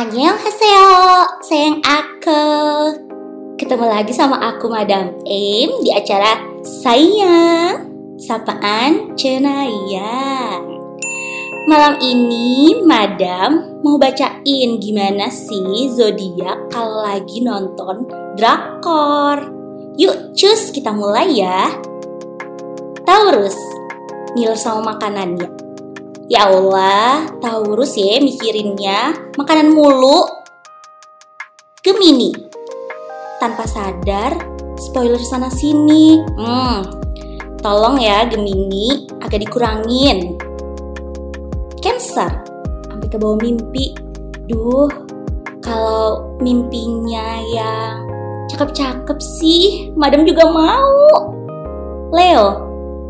Annyeonghaseyo, sayang aku. Ketemu lagi sama aku Madam M di acara Sayang Sapaan Cenaya. Malam ini Madam mau bacain gimana sih zodiak kalau lagi nonton drakor. Yuk, cus kita mulai ya. Taurus, ngiler sama makanannya. Ya Allah, Taurus ya mikirinnya makanan mulu. Gemini, tanpa sadar spoiler sana sini. Hmm, tolong ya Gemini agak dikurangin. Cancer, sampai ke bawah mimpi. Duh, kalau mimpinya yang cakep-cakep sih, madam juga mau. Leo,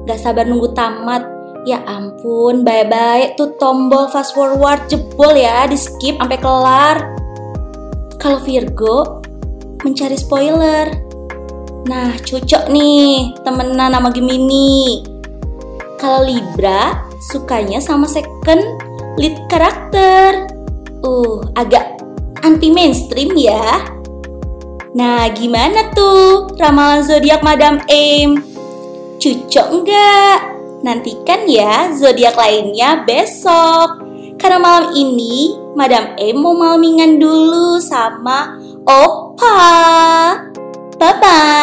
gak sabar nunggu tamat Ya ampun, baik-baik tuh tombol fast forward jebol ya, di skip sampai kelar. Kalau Virgo mencari spoiler. Nah, cocok nih temenan sama Gemini. Kalau Libra sukanya sama second lead karakter. Uh, agak anti mainstream ya. Nah, gimana tuh ramalan zodiak Madam M? Cocok nggak? Nantikan ya zodiak lainnya besok. Karena malam ini Madam E mau malmingan dulu sama Opa. Bye bye.